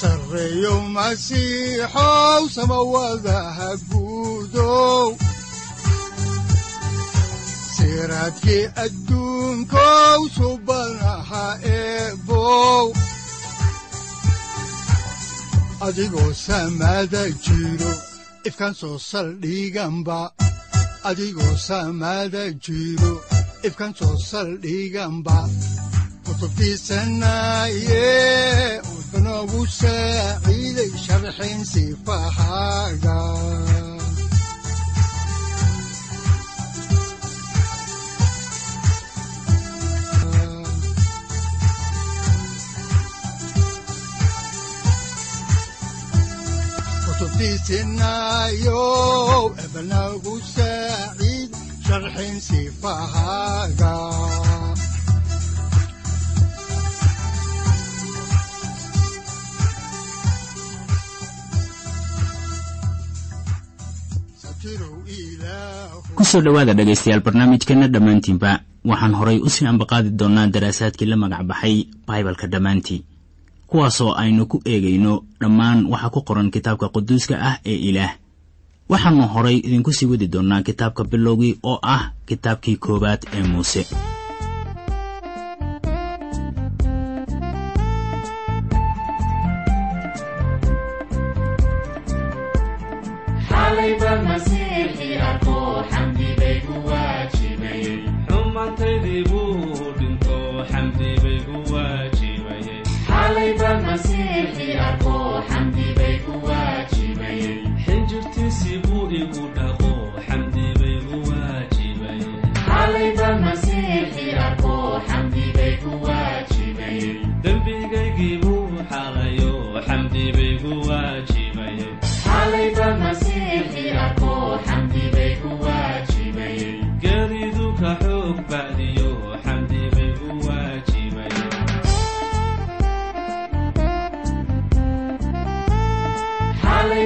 sareyow masiixow samawadaha guudow siraadkii adduunkow jiro ifkaan soo saldhiganba adigoo soo saldhiganba kutubtiisanaye wuxunogu saaciiday sharxin sifahaaga kutubtiisinayo ebnagu saaciid sharxin sifahaaga ku soo dhowaada dhegaystayaal barnaamijkeenna dhammaantiinba waxaan horay u sii ambaqaadi doonnaa daraasaadkii la magac baxay baibalka dhammaantii. Kuwaasoo aynu ku eegayno dhammaan waxa ku qoran kitaabka quduuska ah ee ilaah. Waxaannu horay idinku sii wadi doonnaa kitaabka bilowgii oo ah kitaabkii koowaad ee muuse te debo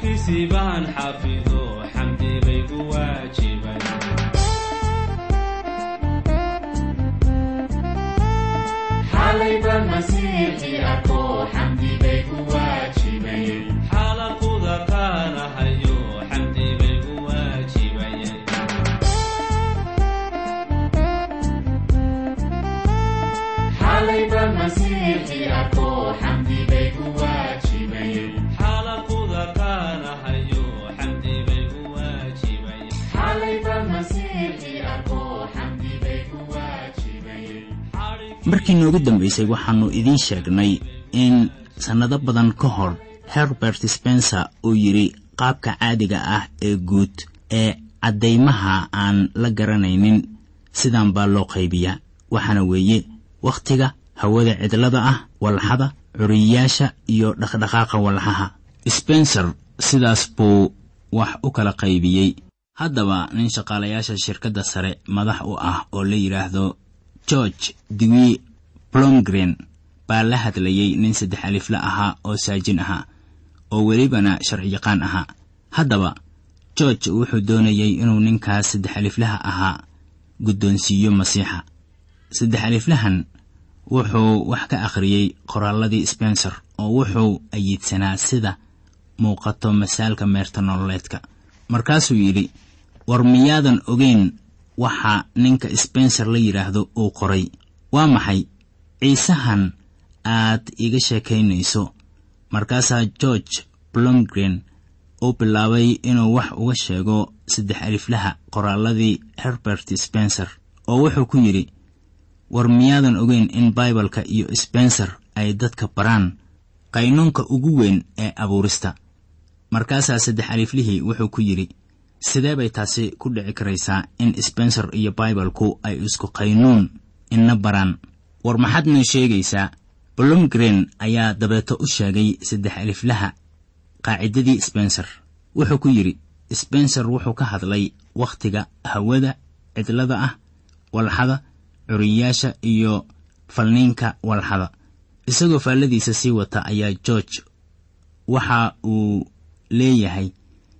xafiisi baan xaafido xamdi bay gu waajiban. Xalay baan masiixi markii noogu dambaysay waxaannu idiin sheegnay in sannado badan ka hor herbert spencer uu yidhi qaabka caadiga ah ee guud ee caddaymaha aan la garanaynin sidan baa loo qaybiyaa. Waxaana weeye wakhtiga hawada cidlada ah walxada curiyayaasha iyo dhaqdhaqaaqa walxaha. Spencer sidaas buu wax u kala qaybiyey haddaba nin shaqaalayaasha shirkadda sare madax u ah oo la yidhaahdo george dewi blomgren baa la hadlayey nin saddex alifle ahaa oo saajin ahaa oo welibana sharciyaqaan ahaa. Haddaba george wuxuu doonayey inuu ninkaas saddex aliflaha ahaa guddoonsiiyo masiixa. Saddex aliflahan wuxuu wax ka akhriyey qoraalladii spencer oo wuxuu ayiidsanaa sida muuqato masaalka meerta nololeedka markaasuu yidhi war miyaadan ogeyn waxa ninka spencer la yidhaahdo uu qoray? Waa maxay? Ciisahan aad iga sheekaynayso. Markaasaa george blomgren uu bilaabay inuu wax uga sheego saddex aliflaha qoraalladii herbert spencer oo wuxuu ku yidhi war miyaadan ogeyn in baibalka iyo spencer ay dadka baraan qaynuunka ugu weyn ee abuurista markaasaa saddex aliflihii wuxuu ku yidhi sidee bay taasi ku dhici karaysaa in spencer iyo baibalku ay isku qaynuun? Ina baraan. War maxaad noo sheegaysaa blomgren ayaa dabeeto u sheegay saddex aliflaha qaacidadii spencer. Wuxuu ku yidhi spencer wuxuu ka hadlay wakhtiga hawada cidlada ah walxada curiyayaasha iyo falniinka walxada. Isagoo faalladiisa sii wata ayaa george. Waxa uu leeyahay.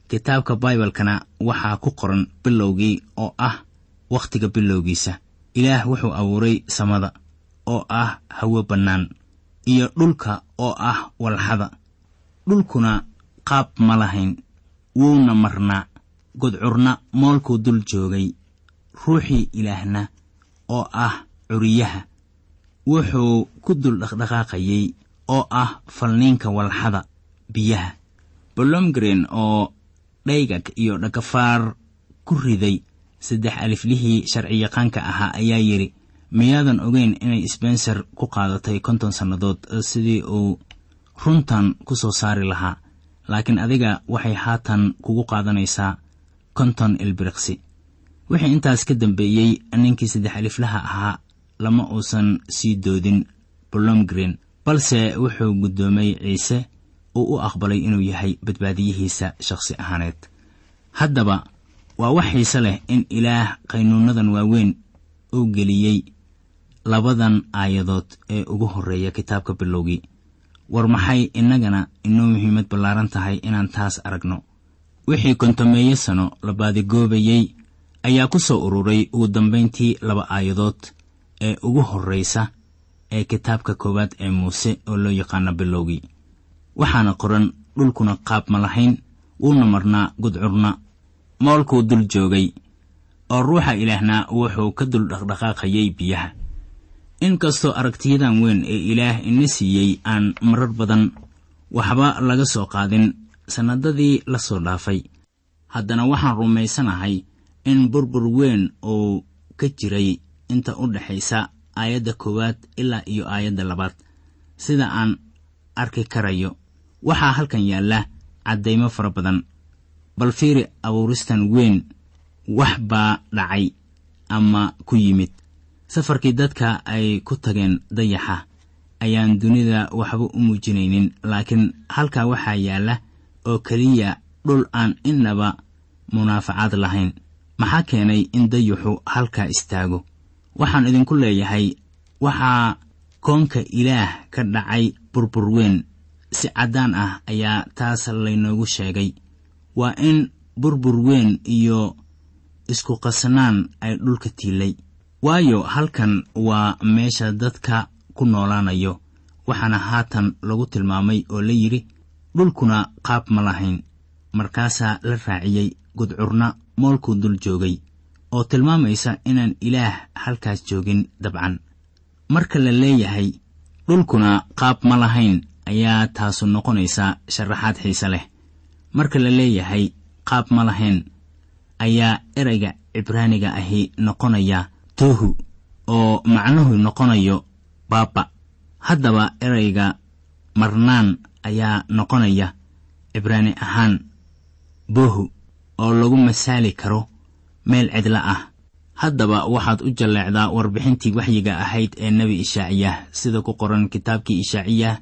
Kitaabka baibalkana waxaa ku qoran bilowgii oo ah wakhtiga bilowgiisa. Ilaah wuxuu abuuray samada oo ah hawo bannaan iyo dhulka oo ah walxada. Dhulkuna qaab ma lahayn wuuna marnaa. Godcurna moolkuu dul joogay. Ruuxii ilaahna oo ah curiyaha wuxuu ku dul dhaqdhaqaaqayey oo ah falniinka walxada biyaha bolomgren oo dhaygag iyo dhagafaar ku riday saddex aliflihii sharciyaqaanka ahaa ayaa yidhi miyaadan ogeyn inay spencer ku qaadatay konton sannadood sidii uu runtan ku soo saari lahaa. Laakiin adiga waxay haatan kugu qaadanaysaa konton ilbiriqsi. Wixii intaas ka dambeeyey ninkii saddex aliflaha ahaa lama uusan sii doodin bolomgren balse wuxuu guddoomay ciise uu u aqbalay inuu yahay badbaadiyihiisa shakhsi ahaaneed. Haddaba waa wax xiise leh in ilaah qaynuunadan waaweyn uu geliyey labadan aayadood ee ugu horreeya kitaabka bilowgii. War maxay innagana inoo muhiimad ballaaran tahay inaan taas aragno? Wixii kontomeeyo sano la baadigoobayey ayaa ku soo ururay ugu dambayntii laba aayadood ee ugu horraysa ee kitaabka koowaad ee muuse oo loo yaqaano bilowgii waxaana qoran dhulkuna qaab ma lahayn wuuna marnaa gudcurna moolkuu dul joogay oo ruuxa ilaahna wuxuu ka dul dhaqdhaqaaqayay biyaha. Inkastoo aragtiyadan weyn ee ilaah ina siiyey aan marar badan waxba laga soo qaadin sannadadii la soo dhaafay. Haddana waxaan rumaysanahay in burbur weyn uu ka jiray inta u dhexaysa aayadda koowaad ilaa iyo aayadda labaad sida aan arki karayo waxaa halkan yaalla caddaymo fara badan. Bal fiiri abuuristan weyn wax baa dhacay ama ku yimid. Safarkii dadka ay ku tageen dayaxa ayaan dunida waxba u muujinaynin laakiin halkaa waxaa yaalla oo keliya dhul aan innaba munaafacaad lahayn. Maxaa keenay in dayaxu halkaa istaago? Waxaan idinku leeyahay waxaa koonka ilaah ka dhacay burbur weyn si caddaan ah ayaa taas laynoogu sheegay. Waa in burbur weyn iyo isku qasnaan ay dhulka tiilay. Waayo halkan waa meesha dadka ku noolaanayo waxaana haatan lagu tilmaamay oo la yidhi dhulkuna qaab ma lahayn. Markaasaa la raaciyey gudcurna moolkuu dul joogay oo tilmaamaysa inaan ilaah halkaas joogin dabcan. Marka la leeyahay dhulkuna qaab ma lahayn ayaa taasu noqonaysaa sharaxaad xiise leh. Marka la leeyahay qaab ma lahayn ayaa ereyga cibraaniga ahi noqonaya tohu oo macnuhu noqonayo baaba haddaba ereyga marnaan ayaa noqonaya cibraani ahaan bohu oo lagu masaali karo meel cidla ah. Haddaba waxaad u jalleecdaa warbixintii waxyiga ahayd ee nebi ishaaciyah sida ku qoran kitaabkii ishaaciyah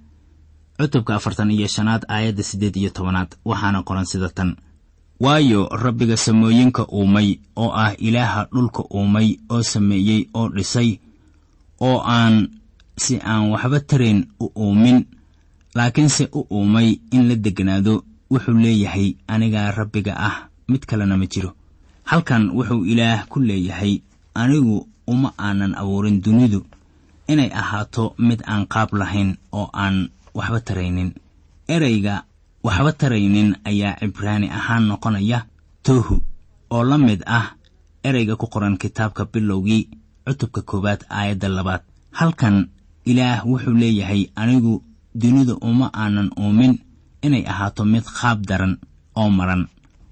cutubka afartan iyo shanaad aayadda siddeed iyo tobanaad waxaana qoran sida tan. Waayo rabbiga samooyinka uumay oo ah ilaaha dhulka uumay oo sameeyey oo dhisay oo aan si aan waxba tarayn u uumin laakiinse u uumay in la degganaado wuxuu leeyahay anigaa rabbiga ah mid kalena ma jiro. Halkan wuxuu ilaah ku leeyahay anigu uma aanan abuurin dunidu inay ahaato mid aan qaab lahayn oo aan waxba taraynin. Ereyga waxba taraynin ayaa cibraani ahaan noqonaya toohu oo la mid ah ereyga ku qoran kitaabka bilowgii cutubka koowaad aayadda labaad. Halkan ilaah wuxuu leeyahay anigu dunidu uma aanan uumin inay ahaato mid qaab daran oo maran.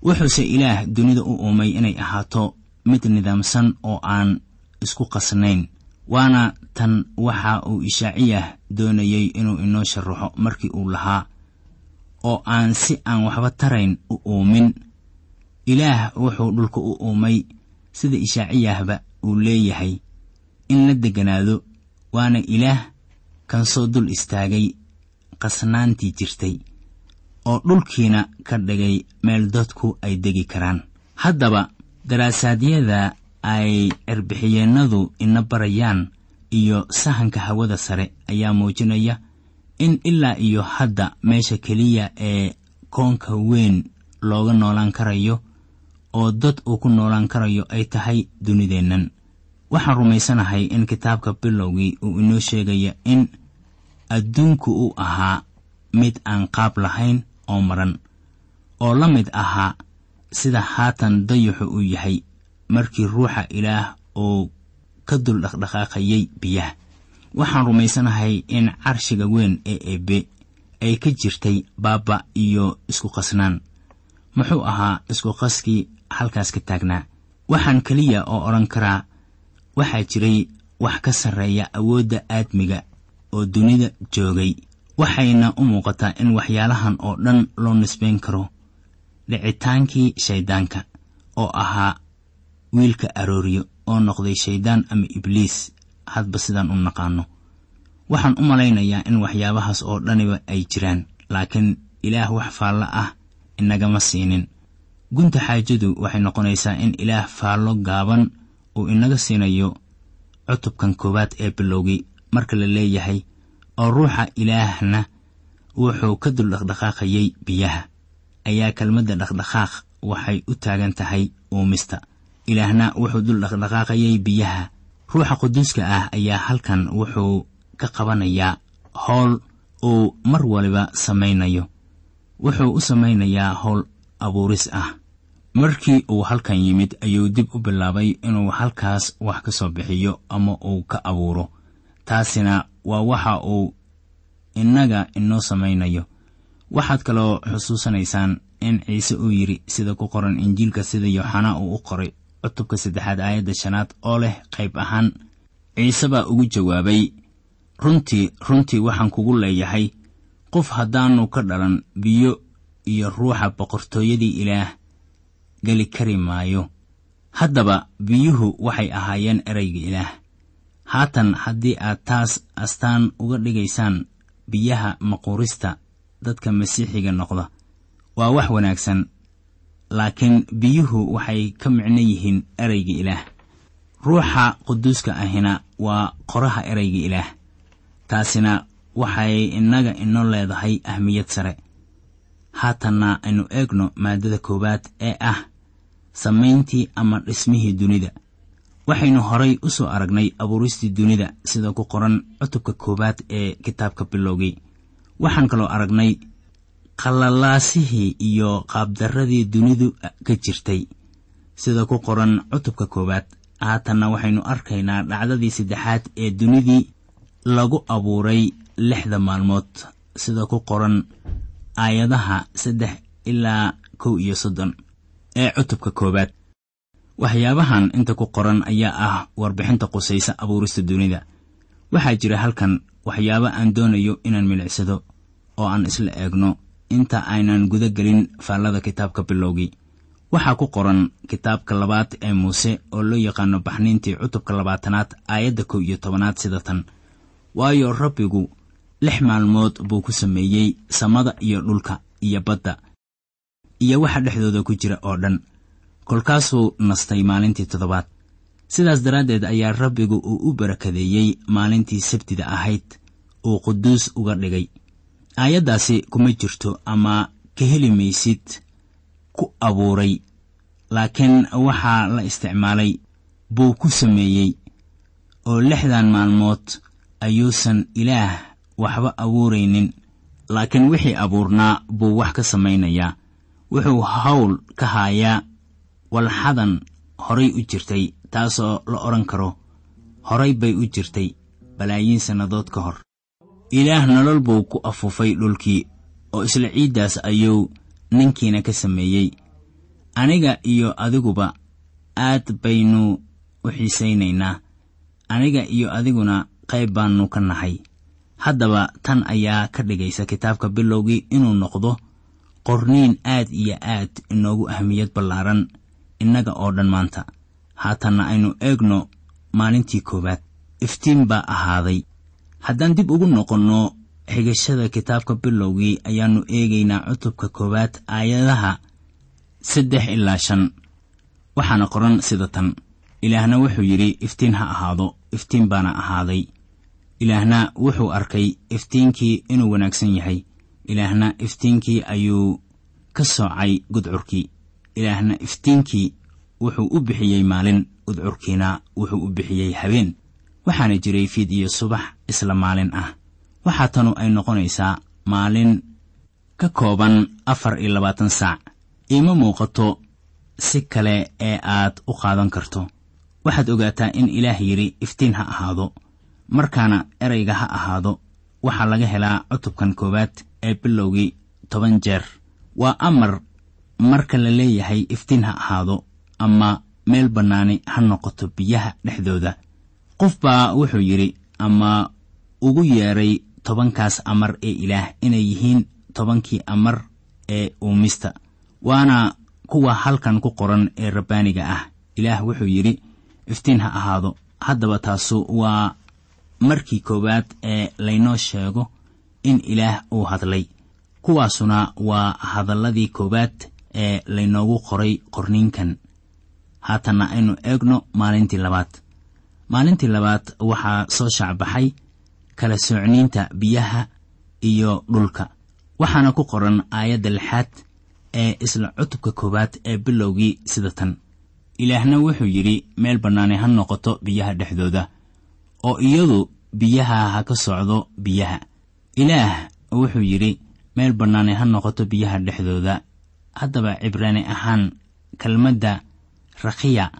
Wuxuuse ilaah dunida u uumay inay ahaato mid nidaamsan oo aan isku qasnayn waana tan waxa uu ishaaciyah doonayey inuu inoo sharaxo markii uu lahaa oo aan si aan waxba tarayn u uumin. Ilaah wuxuu dhulka u uumay sida ishaaciyahba uu leeyahay. In la degganaado waana ilaah kan soo dul istaagay qasnaantii jirtay oo dhulkiina ka dhigay meel dadku ay degi karaan. Haddaba daraasaadiyada ay cirbixiyeennadu ina barayaan iyo sahanka hawada sare ayaa muujinaya in ilaa iyo hadda meesha keliya ee koonka weyn looga noolaan karayo oo dad uu ku noolaan karayo ay tahay dunideennan. Waxaan rumaysanahay in kitaabka bilowgii uu inoo sheegaya in adduunku uu ahaa mid aan qaab lahayn oo maran oo la mid ahaa sida haatan dayaxu uu yahay markii ruuxa ilaah uu ka dul dhaqdhaqaaqayay biyaha. Waxaan rumaysanahay in carshiga weyn ee eebbe ay ka jirtay baaba iyo isku qasnaan. Muxuu ahaa isku qaskii halkaas ka taagnaa. Waxaan keliya oo odhan karaa waxaa jiray wax ka sarreeya awoodda aadmiga oo dunida joogay. Waxayna u muuqataa in waxyaalahan oo dhan loo nisbayn karo. Dhicitaankii shayddaanka oo ahaa wiilka arooriyo oo noqday shayddaan ama ibliis hadba sidaan u naqaano. Waxaan u malaynayaa in waxyaabahaas oo dhaniba ay jiraan laakiin ilaah wax faallo ah inagama siinin. Gunta xaajadu waxay noqonaysaa in ilaah faallo gaaban uu inaga siinayo cutubkan koowaad ee bilowgii marka la leeyahay oo ruuxa ilaahna wuxuu ka dul dhaqdhaqaaqayay biyaha. Ayaa kelmadda dhaqdhaqaaq waxay u taagan tahay uumista ilaahna wuxuu dul dhaqdhaqaaqayay biyaha. Ruuxa quduuska ah ayaa halkan wuxuu ka qabanayaa howl uu mar waliba samaynayo. Wuxuu u samaynayaa howl abuuris ah. Markii uu halkan yimid ayuu dib u bilaabay inuu halkaas wax ka soo bixiyo ama uu ka abuuro. Taasina waa waxa uu innaga inoo samaynayo. Waxaad kaloo xusuusanaysaan in ciise uu yidhi sida ku qoran injiilka sida yooxanaa uu u qoray cutubka saddexaad aayadda shanaad oo leh qayb ahaan. Ciise baa ugu jawaabay runtii runtii waxaan kugu leeyahay qof haddaannu ka dhalan biyo iyo ruuxa boqortooyadii ilaah geli kari maayo. Haddaba biyuhu waxay ahaayeen erayga ilaah. Haatan haddii aad taas astaan uga dhigaysaan biyaha maquurista dadka masiixiga noqda. Waa wax wanaagsan laakiin biyuhu waxay ka micno yihiin erayga ilaah. Ruuxa quduuska ahina waa qoraha erayga ilaah. Taasina waxay innaga ino leedahay ahmiyad sare. Haatanna aynu eegno maaddada koowaad ee ah samayntii ama dhismihii dunida. Waxaynu horay u soo aragnay abuuristii dunida sida ku qoran cutubka koowaad ee kitaabka bilowgii waxaan kaloo aragnay qallalaasihii iyo qaabdarradii dunidu ka jirtay. Sida ku qoran cutubka koowaad haatanna waxaynu arkaynaa dhacdadii saddexaad ee dunidii lagu abuuray lixda maalmood. Sida ku qoran aayadaha saddex ilaa kow iyo soddon ee cutubka koowaad. Waxyaabahan inta ku qoran ayaa ah warbixinta qusaysa abuurista dunida. Waxaa jira halkan waxyaabo aan doonayo inaan milicsado oo aan isla eegno inta aynan guda gelin faallada kitaabka bilowgii waxaa ku qoran kitaabka labaad ee muuse oo loo yaqaano baxniintii cutubka labaatanaad aayadda kow iyo tobanaad sida tan. Waayo rabbigu lix maalmood buu ku sameeyey samada iyo dhulka iyo badda iyo waxa dhexdooda ku jira oo dhan. Kolkaasuu nastay maalintii toddobaad. Sidaas daraaddeed ayaa rabbigu uu u barakadeeyey maalintii sabtida ahayd uu quduus uga dhigay aayaddaasi kuma jirto ama ka heli maysid ku abuuray laakiin waxaa la isticmaalay buu ku sameeyey oo lixdan maalmood ayuusan ilaah waxba abuuraynin laakiin wixii abuurnaa buu wax ka samaynayaa. Wuxuu hawl ka haayaa walxadan horay u jirtay taasoo la odhan karo horay bay u jirtay balaayiin sannadood ka hor ilaah nolol buu ku afuufay dhulkii oo isla ciiddaas ayuu ninkiina ka sameeyey. Aniga iyo adiguba aad baynu u xiisaynaynaa. Aniga iyo adiguna qayb baannu ka nahay. Haddaba tan ayaa ka dhigaysa kitaabka bilowgii inuu noqdo qorniin aad iyo aad inoogu ahmiyad ballaaran innaga oo dhan maanta. Haatanna aynu eegno maalintii koowaad. Iftiin baa ahaaday haddaan dib ugu noqonno xigashada kitaabka bilowgii ayaannu eegaynaa cutubka koowaad aayadaha saddex ilaa shan. Waxaana qoran sida tan. Ilaahna wuxuu yidhi iftiin ha ahaado iftiin baana ahaaday. Ilaahna wuxuu arkay iftiinkii inuu wanaagsan yahay. Ilaahna iftiinkii ayuu ka soocay gudcurkii. Ilaahna iftiinkii wuxuu u bixiyey maalin gudcurkiina wuxuu u bixiyey habeen waxaana jiray fiid iyo subax isla maalin ah. Waxaa tanu ay noqonaysaa maalin ka kooban afar iyo labaatan saac. Iima muuqato si kale ee aad u qaadan karto. Waxaad ogaataa in ilaah yidhi iftiin ha ahaado. Markaana erayga ha ahaado waxaa laga helaa cutubkan koowaad ee bilowgii toban jeer. Waa amar marka la leeyahay iftiin ha ahaado ama meel bannaani ha noqoto biyaha dhexdooda qof baa wuxuu yidhi ama ugu yeedhay tobankaas amar ee ilaah inay yihiin tobankii amar ee uumista waana kuwa halkan ku qoran ee rabbaaniga ah. Ilaah wuxuu yidhi iftiin ha ahaado. Haddaba taasu waa markii koowaad ee laynoo sheego in ilaah uu hadlay. Kuwaasuna waa hadalladii koowaad ee laynoogu qoray qorniinkan. Haatanna aynu eegno maalintii labaad maalintii labaad waxaa soo shaacbaxay kala soocniinta biyaha iyo dhulka. Waxaana ku qoran aayadda lixaad ee isla cutubka koowaad ee bilowgii sida tan ilaahna wuxuu yidhi meel bannaani ha noqoto biyaha dhexdooda oo iyadu biyaha ha ka socdo biyaha. Ilaah wuxuu yidhi meel bannaani ha noqoto biyaha dhexdooda. Haddaba cibraani ahaan kelmadda rakhiya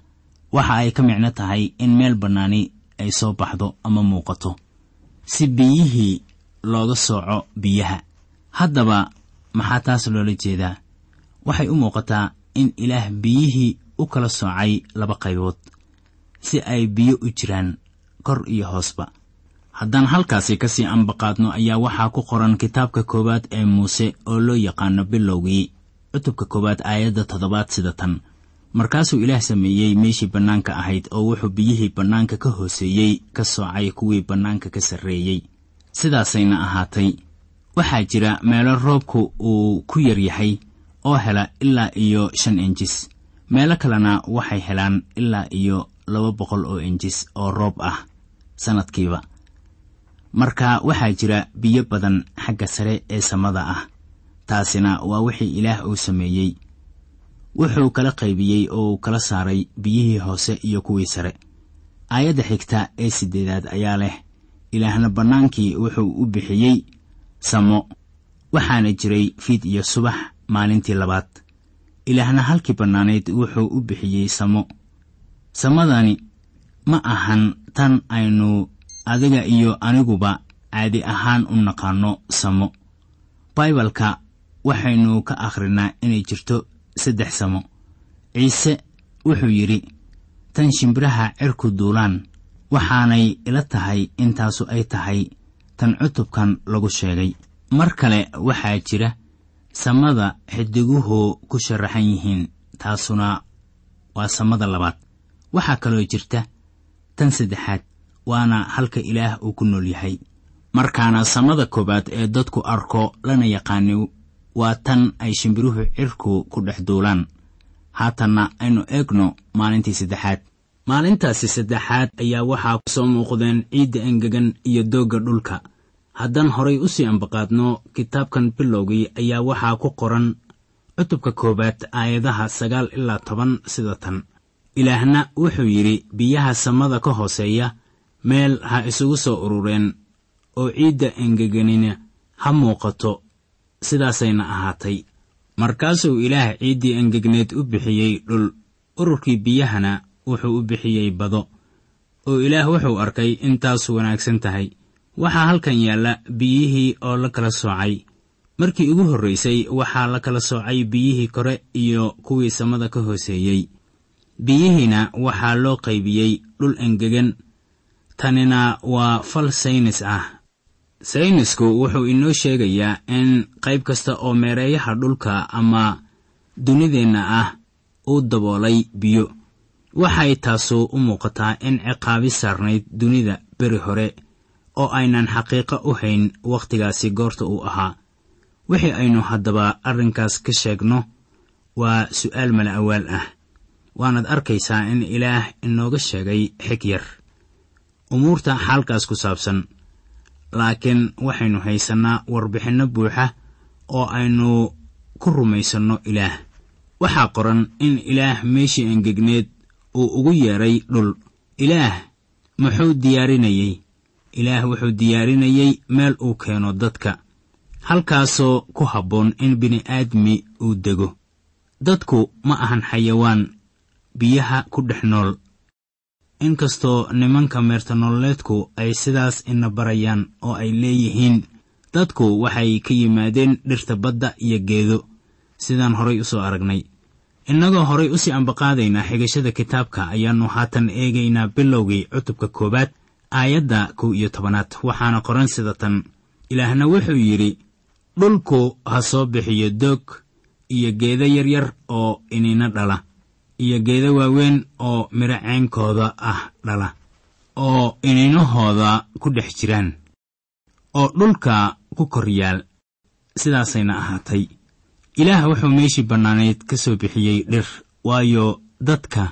waxa ay ka micno tahay in meel bannaani ay soo baxdo ama muuqato. Si biyihii looga sooco biyaha haddaba maxaa taas loola jeedaa? Waxay u muuqataa in ilaah biyihii u kala soocay laba qaybood si ay biyo u jiraan kor iyo hoosba. Haddaan halkaasi ka sii ambaqaadno ayaa waxaa ku qoran kitaabka koowaad ee muuse oo loo yaqaano bilowgii cutubka koowaad aayadda toddobaad sida tan markaasuu ilaah sameeyey meeshii bannaanka ahayd oo wuxuu biyihii bannaanka ka hooseeyey ka soocay kuwii bannaanka ka sarreeyey. Sidaasayna ahaatay. Waxaa jira meelo roobku uu ku yar yahay oo hela ilaa iyo shan injis. Meelo kalena waxay helaan ilaa iyo laba boqol oo injis oo roob ah sannadkiiba marka waxaa jira biyo badan xagga sare ee samada ah. Taasina waa wixii ilaah uu sameeyey wuxuu kala qaybiyey oo uu kala saaray biyihii hoose iyo kuwii sare. Aayadda xigta ee siddeedaad ayaa leh ilaahna bannaankii wuxuu u bixiyey samo. Waxaana jiray fiid iyo subax maalintii labaad. Ilaahna halkii bannaanayd wuxuu u bixiyey samo. Samadani ma ahan tan aynu adiga iyo aniguba caadi ahaan u naqaanno samo. Baibalka waxaynu ka akhrinaa inay jirto saddex samo. Ciise wuxuu yidhi tan shimbiraha cirku duulaan waxaanay ila tahay intaasu ay tahay tan cutubkan lagu sheegay. Mar kale waxaa jira samada xidiguhu ku sharaxan yihiin taasuna waa samada labaad. Waxaa kaloo jirta tan saddexaad waana halka ilaah uu ku nool yahay. Markaana samada koowaad ee dadku arko lana yaqaani waa tan ay shimbiruhu cirku ku dhex duulaan. Haatanna aynu eegno maalintii saddexaad. Maalintaasi saddexaad ayaa waxaa ku soo muuqdeen ciidda engegan iyo doogga dhulka. Haddaan horay u sii ambaqaadno kitaabkan bilowgii ayaa waxaa ku qoran cutubka koowaad aayadaha sagaal ilaa toban sida tan. Ilaahna wuxuu yidhi biyaha samada ka hooseeya meel ha isugu soo urureen oo ciidda engeganina ha muuqato sidaasayna ahaatay. Markaasuu ilaah ciiddii engegneed u bixiyey dhul ururkii biyahana wuxuu u bixiyey bado oo ilaah wuxuu arkay intaasu wanaagsan tahay. Waxaa halkan yaalla biyihii oo la kala soocay. Markii ugu horraysay waxaa la kala soocay biyihii kore iyo kuwii samada ka hooseeyey. Biyihiina waxaa loo qaybiyey dhul engegan. Tanina waa fal saynis ah saynisku wuxuu inoo sheegayaa in qayb kasta oo meereeyaha dhulka ama dunideenna ah uu daboolay biyo. Waxay taasu u muuqataa in ciqaabi saarnayd dunida beri hore oo aynan xaqiiqo u hayn wakhtigaasi goorta uu ahaa. Wixii aynu haddaba arrinkaas ka sheegno waa su'aal mala awaal ah. Waanaad arkaysaa in ilaah inooga sheegay xig yar. Umuurta xaalkaas ku saabsan laakiin waxaynu haysannaa warbixinno buuxa oo aynu ku rumaysanno ilaah. Waxaa qoran in ilaah meeshii engegneed uu ugu yeedhay dhul. Ilaah muxuu diyaarinayey? Ilaah wuxuu diyaarinayey meel uu keeno dadka halkaasoo ku habboon in bini'aadmi uu dego. Dadku ma ahan xayawaan biyaha ku dhex nool inkastoo nimanka meertanololeedku ay sidaas ina barayaan oo ay leeyihiin dadku waxay ka yimaadeen dhirta badda iyo geedo. Sidaan horay u soo aragnay. Innagoo horay u sii ambaqaadaynaa xigashada kitaabka ayaannu haatan eegaynaa bilowgii cutubka koowaad aayadda kow iyo tobanaad. Waxaana qoran sida tan ilaahna wuxuu yidhi dhulku ha soo bixiyo doog iyo geedo yaryar oo iniina dhala iyo geedo waaweyn oo midhaceynkooda ah dhala oo iniinahooda ku dhex jiraan oo dhulka ku kor yaal sidaasayna ahaatay. Ilaah wuxuu meeshii bannaanayd ka soo bixiyey dhir waayo dadka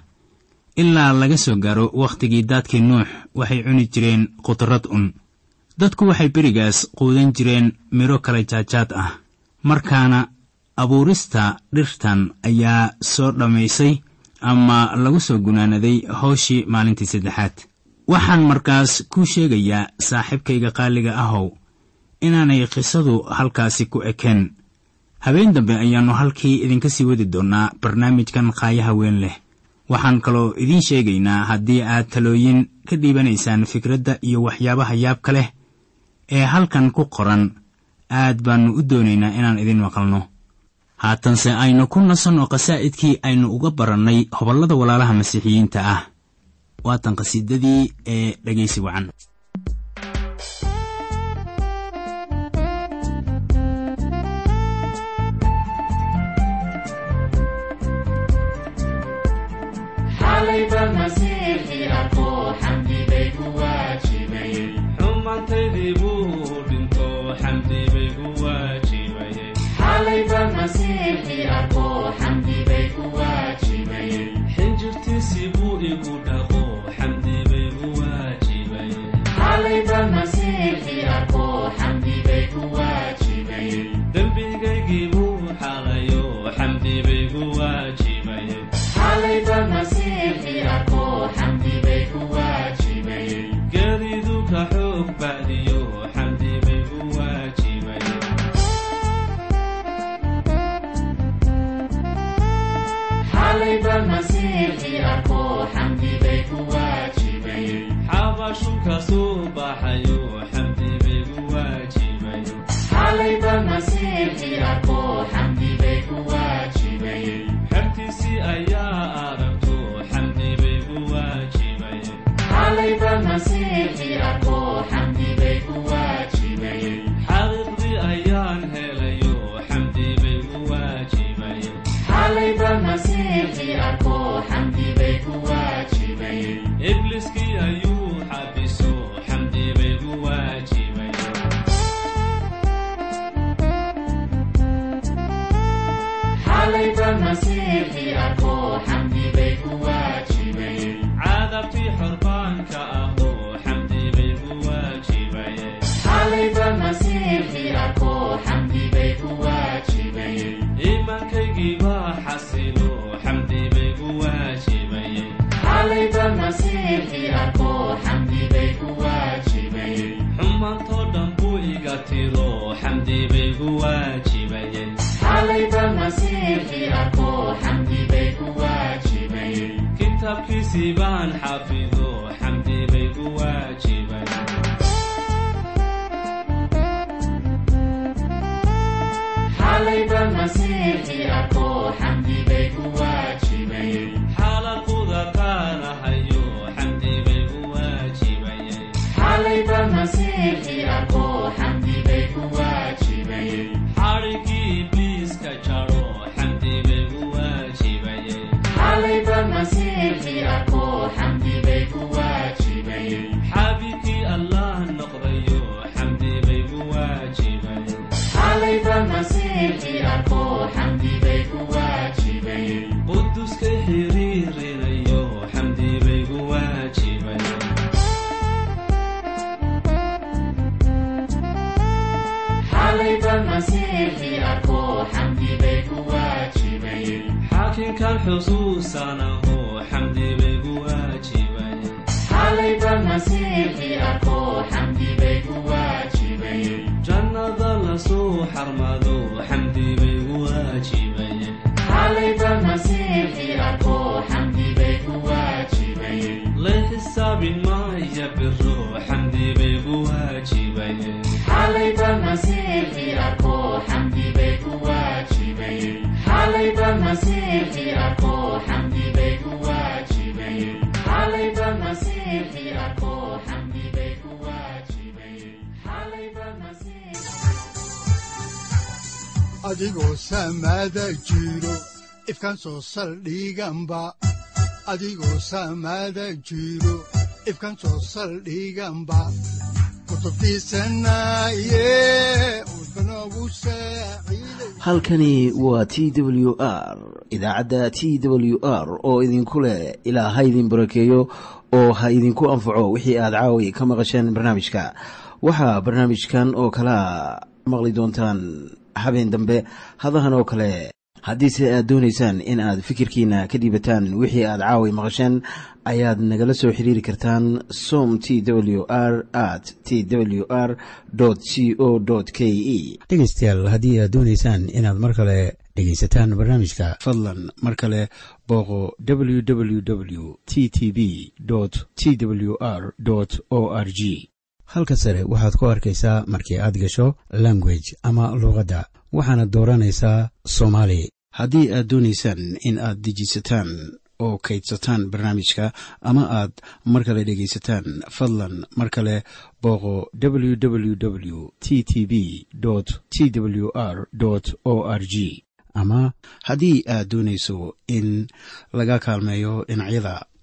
ilaa laga soo gaaro wakhtigii daadkii nuux waxay cuni jireen khudrad un dadku waxay berigaas quudan jireen midho kala jaajaad ah markaana abuurista dhirtan ayaa soo dhammaysay ama lagu soo gunaanaday hawshii maalintii saddexaad. Waxaan markaas kuu sheegayaa saaxiibkayga qaaliga ahow inaanay qisadu halkaasi ku ekeen habeen dambe ayaannu halkii idinka sii wadi doonnaa barnaamijkan qaayaha weyn leh. Waxaan kaloo idiin sheegaynaa haddii aad talooyin ka dhiibanaysaan fikradda iyo waxyaabaha yaabka leh ee halkan ku qoran aad baannu u doonaynaa inaan idin maqalno haatanse aynu ku nasanno qasaa'idkii aynu uga barannay hobollada walaalaha masiixiyiinta ah. Waatan qhasiidadii ee dhegaysi wacan waajibayeen bay jannada la soo xarmado xamdi bay ku waajibayeen adigoo samaada jiro ifkan soo saldhiganba adigoo samaada jiro ifkan soo saldhiganba halkani waa t w r idaacadda t w r oo idinku leh ilaa ha idin barakeeyo oo ha idinku anfaco wixii aad caawi ka maqasheen barnaamijka. Waxaa barnaamijkan oo kalaa maqli doontaan habeen dambe hadahan oo kale haddiise aad doonaysaan in aad fikirkiina ka dhiibataan wixii aad caawi maqasheen ayaad nagala soo xiriiri kartaan som t w r at t w r c o k e dhegaystayaal haddii aad doonaysaan inaad mar kale dhegaysataan barnaamijka fadlan mar kale booqo www t t b t w r o r g halka sare waxaad ku arkaysaa markii aad gasho language ama luuqadda waxaana dooranaysaa soomaali haddii aad doonaysaan in aad dejisataan oo kaydsataan barnaamijka ama aad mar kale dhegaysataan fadlan mar kale booqo www t t b t w r o r g. Ama haddii aad doonayso in laga kaalmeeyo dhinacyada